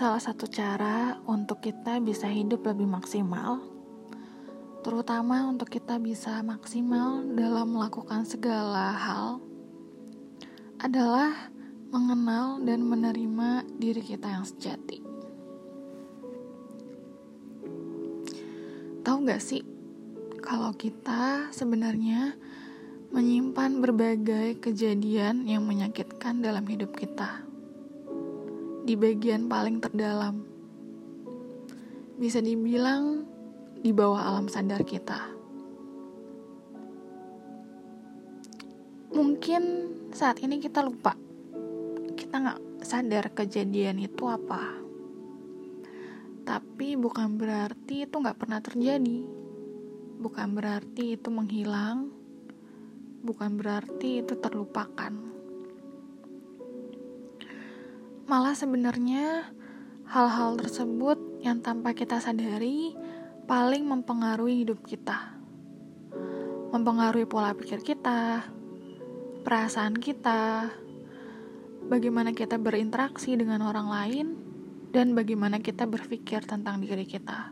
salah satu cara untuk kita bisa hidup lebih maksimal, terutama untuk kita bisa maksimal dalam melakukan segala hal, adalah mengenal dan menerima diri kita yang sejati. Tahu gak sih, kalau kita sebenarnya menyimpan berbagai kejadian yang menyakitkan dalam hidup kita di bagian paling terdalam. Bisa dibilang di bawah alam sadar kita. Mungkin saat ini kita lupa. Kita nggak sadar kejadian itu apa. Tapi bukan berarti itu nggak pernah terjadi. Bukan berarti itu menghilang. Bukan berarti itu terlupakan Malah sebenarnya hal-hal tersebut yang tanpa kita sadari paling mempengaruhi hidup kita. Mempengaruhi pola pikir kita, perasaan kita, bagaimana kita berinteraksi dengan orang lain, dan bagaimana kita berpikir tentang diri kita.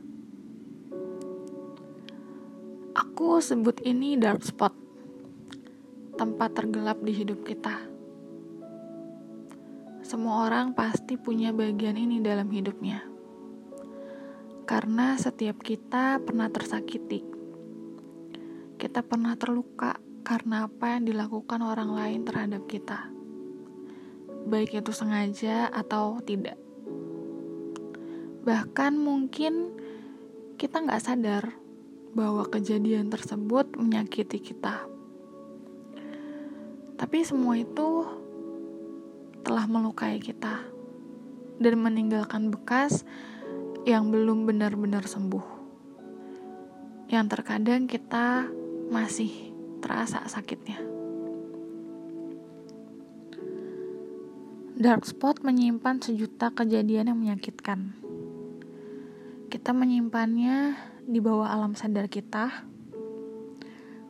Aku sebut ini dark spot, tempat tergelap di hidup kita. Semua orang pasti punya bagian ini dalam hidupnya. Karena setiap kita pernah tersakiti. Kita pernah terluka karena apa yang dilakukan orang lain terhadap kita. Baik itu sengaja atau tidak. Bahkan mungkin kita nggak sadar bahwa kejadian tersebut menyakiti kita. Tapi semua itu telah melukai kita dan meninggalkan bekas yang belum benar-benar sembuh. Yang terkadang kita masih terasa sakitnya. Dark spot menyimpan sejuta kejadian yang menyakitkan. Kita menyimpannya di bawah alam sadar kita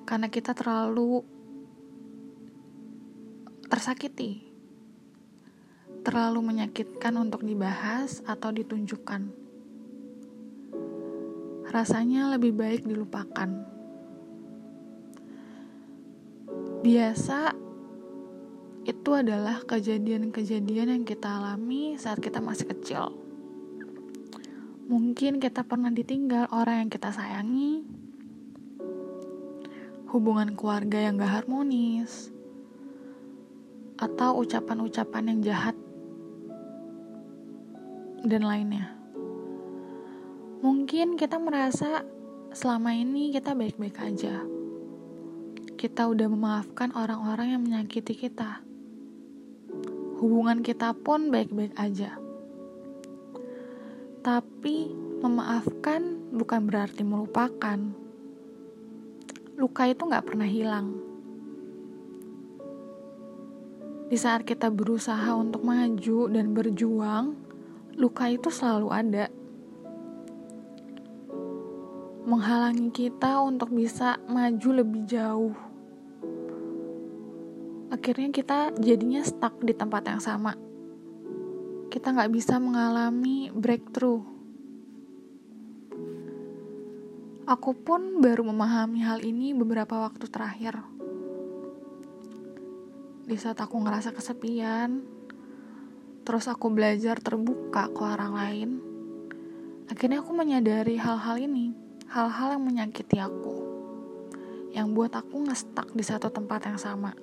karena kita terlalu tersakiti terlalu menyakitkan untuk dibahas atau ditunjukkan. Rasanya lebih baik dilupakan. Biasa itu adalah kejadian-kejadian yang kita alami saat kita masih kecil. Mungkin kita pernah ditinggal orang yang kita sayangi, hubungan keluarga yang gak harmonis, atau ucapan-ucapan yang jahat dan lainnya. Mungkin kita merasa selama ini kita baik-baik aja. Kita udah memaafkan orang-orang yang menyakiti kita. Hubungan kita pun baik-baik aja. Tapi memaafkan bukan berarti melupakan. Luka itu gak pernah hilang. Di saat kita berusaha untuk maju dan berjuang, luka itu selalu ada. Menghalangi kita untuk bisa maju lebih jauh. Akhirnya kita jadinya stuck di tempat yang sama. Kita nggak bisa mengalami breakthrough. Aku pun baru memahami hal ini beberapa waktu terakhir. Di saat aku ngerasa kesepian, terus aku belajar terbuka ke orang lain, akhirnya aku menyadari hal-hal ini, hal-hal yang menyakiti aku, yang buat aku ngestak di satu tempat yang sama.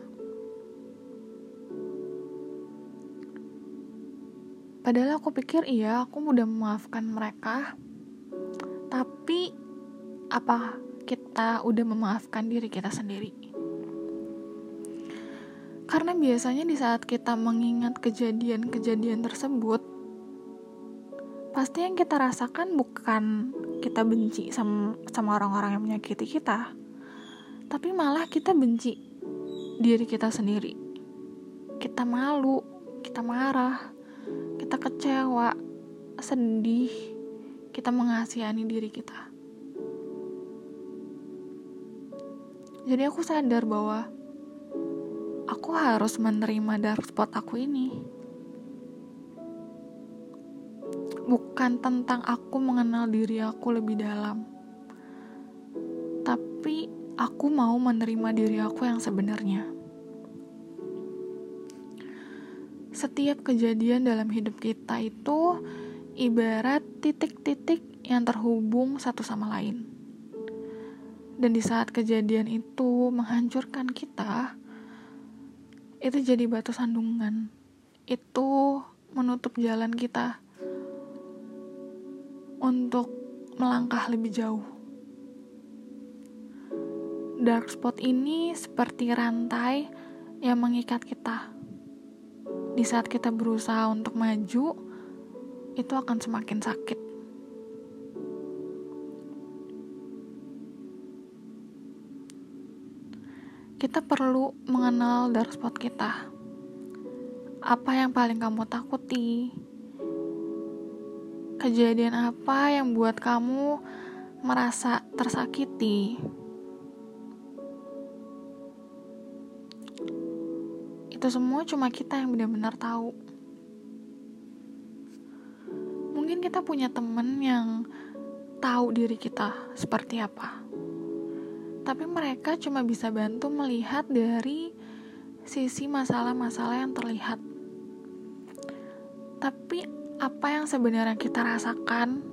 Padahal aku pikir iya, aku udah memaafkan mereka, tapi apa kita udah memaafkan diri kita sendiri? Karena biasanya di saat kita mengingat kejadian-kejadian tersebut, pasti yang kita rasakan bukan kita benci sama orang-orang yang menyakiti kita, tapi malah kita benci diri kita sendiri. Kita malu, kita marah, kita kecewa, sedih, kita mengasihani diri kita. Jadi aku sadar bahwa aku harus menerima dark spot aku ini. bukan tentang aku mengenal diri aku lebih dalam, tapi aku mau menerima diri aku yang sebenarnya. Setiap kejadian dalam hidup kita itu ibarat titik-titik yang terhubung satu sama lain. Dan di saat kejadian itu menghancurkan kita, itu jadi batu sandungan. Itu menutup jalan kita untuk melangkah lebih jauh. Dark spot ini seperti rantai yang mengikat kita. Di saat kita berusaha untuk maju, itu akan semakin sakit. Kita perlu mengenal dark spot kita. Apa yang paling kamu takuti? Kejadian apa yang buat kamu merasa tersakiti? Itu semua cuma kita yang benar-benar tahu. Mungkin kita punya temen yang tahu diri kita seperti apa. Tapi mereka cuma bisa bantu melihat dari sisi masalah-masalah yang terlihat. Tapi apa yang sebenarnya kita rasakan,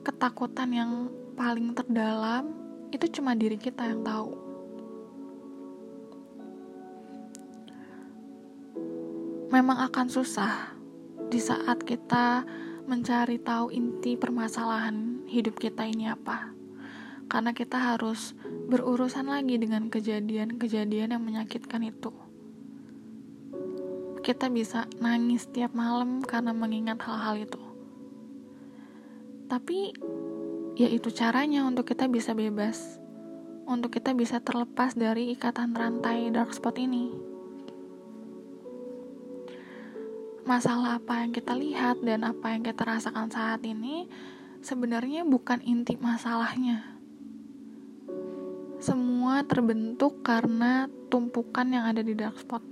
ketakutan yang paling terdalam, itu cuma diri kita yang tahu. Memang akan susah di saat kita mencari tahu inti permasalahan hidup kita ini apa. Karena kita harus berurusan lagi dengan kejadian-kejadian yang menyakitkan itu kita bisa nangis tiap malam karena mengingat hal-hal itu. Tapi ya itu caranya untuk kita bisa bebas. Untuk kita bisa terlepas dari ikatan rantai dark spot ini. Masalah apa yang kita lihat dan apa yang kita rasakan saat ini sebenarnya bukan inti masalahnya. Semua terbentuk karena tumpukan yang ada di dark spot.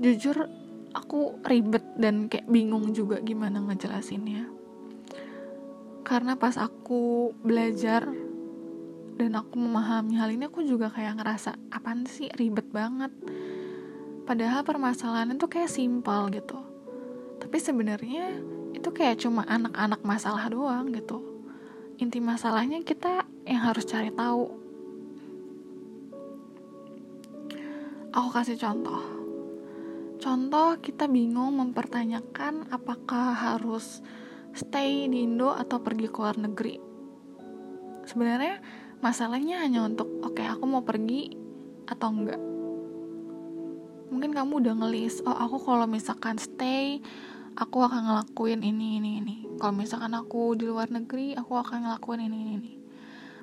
Jujur aku ribet dan kayak bingung juga gimana ngejelasinnya. Karena pas aku belajar dan aku memahami hal ini aku juga kayak ngerasa apaan sih ribet banget. Padahal permasalahan itu kayak simpel gitu. Tapi sebenarnya itu kayak cuma anak-anak masalah doang gitu inti masalahnya kita yang harus cari tahu aku kasih contoh Contoh, kita bingung mempertanyakan apakah harus stay di Indo atau pergi ke luar negeri. Sebenarnya masalahnya hanya untuk oke okay, aku mau pergi atau enggak. Mungkin kamu udah ngelis, oh aku kalau misalkan stay, aku akan ngelakuin ini ini ini. Kalau misalkan aku di luar negeri, aku akan ngelakuin ini ini ini.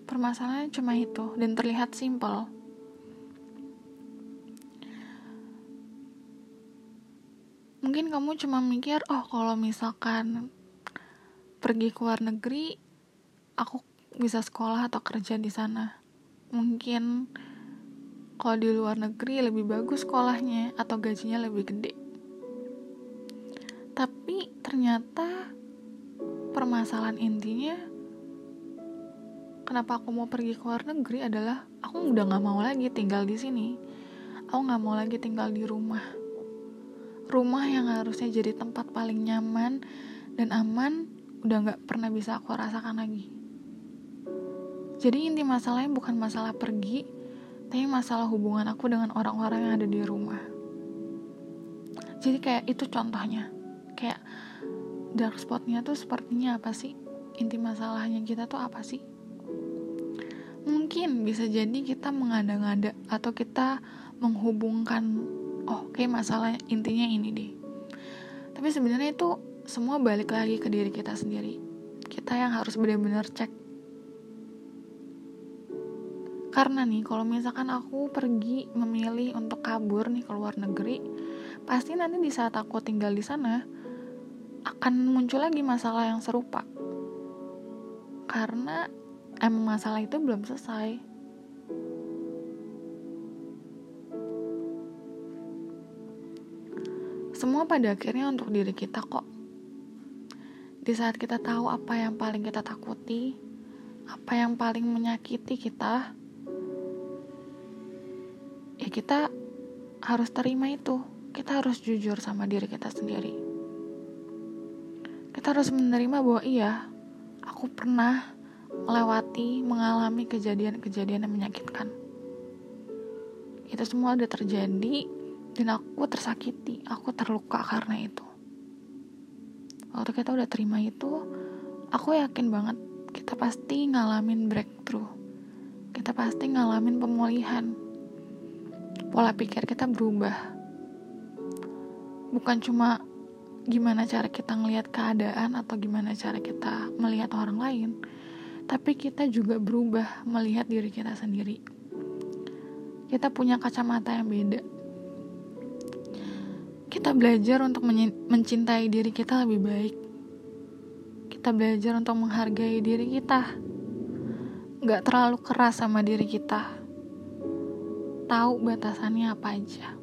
Permasalahannya cuma itu dan terlihat simple mungkin kamu cuma mikir oh kalau misalkan pergi ke luar negeri aku bisa sekolah atau kerja di sana mungkin kalau di luar negeri lebih bagus sekolahnya atau gajinya lebih gede tapi ternyata permasalahan intinya kenapa aku mau pergi ke luar negeri adalah aku udah gak mau lagi tinggal di sini aku gak mau lagi tinggal di rumah rumah yang harusnya jadi tempat paling nyaman dan aman udah gak pernah bisa aku rasakan lagi. Jadi inti masalahnya bukan masalah pergi, tapi masalah hubungan aku dengan orang-orang yang ada di rumah. Jadi kayak itu contohnya. Kayak dark spotnya tuh sepertinya apa sih? Inti masalahnya kita tuh apa sih? Mungkin bisa jadi kita mengada-ngada atau kita menghubungkan oh kayak masalah intinya ini deh tapi sebenarnya itu semua balik lagi ke diri kita sendiri kita yang harus benar-benar cek karena nih kalau misalkan aku pergi memilih untuk kabur nih ke luar negeri pasti nanti di saat aku tinggal di sana akan muncul lagi masalah yang serupa. Karena emang masalah itu belum selesai. Semua pada akhirnya untuk diri kita kok. Di saat kita tahu apa yang paling kita takuti apa yang paling menyakiti kita ya kita harus terima itu. Kita harus jujur sama diri kita sendiri kita harus menerima bahwa iya aku pernah melewati mengalami kejadian-kejadian yang menyakitkan. Itu semua udah terjadi dan aku tersakiti aku terluka karena itu. Waktu kita udah terima itu aku yakin banget kita pasti ngalamin breakthrough. Kita pasti ngalamin pemulihan. Pola pikir kita berubah. Bukan cuma gimana cara kita ngelihat keadaan atau gimana cara kita melihat orang lain tapi kita juga berubah melihat diri kita sendiri kita punya kacamata yang beda. Kita belajar untuk mencintai diri kita lebih baik. Kita belajar untuk menghargai diri kita. Gak terlalu keras sama diri kita. Tahu batasannya apa aja.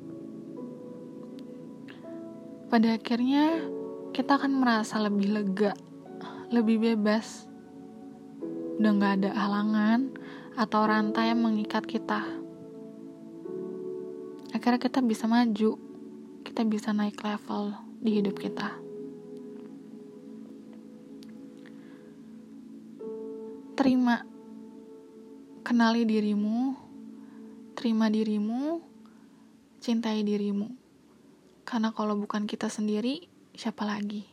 Pada akhirnya, kita akan merasa lebih lega, lebih bebas. Udah gak ada halangan atau rantai yang mengikat kita. Akhirnya kita bisa maju kita bisa naik level di hidup kita. Terima kenali dirimu terima dirimu cintai dirimu karena kalau bukan kita sendiri siapa lagi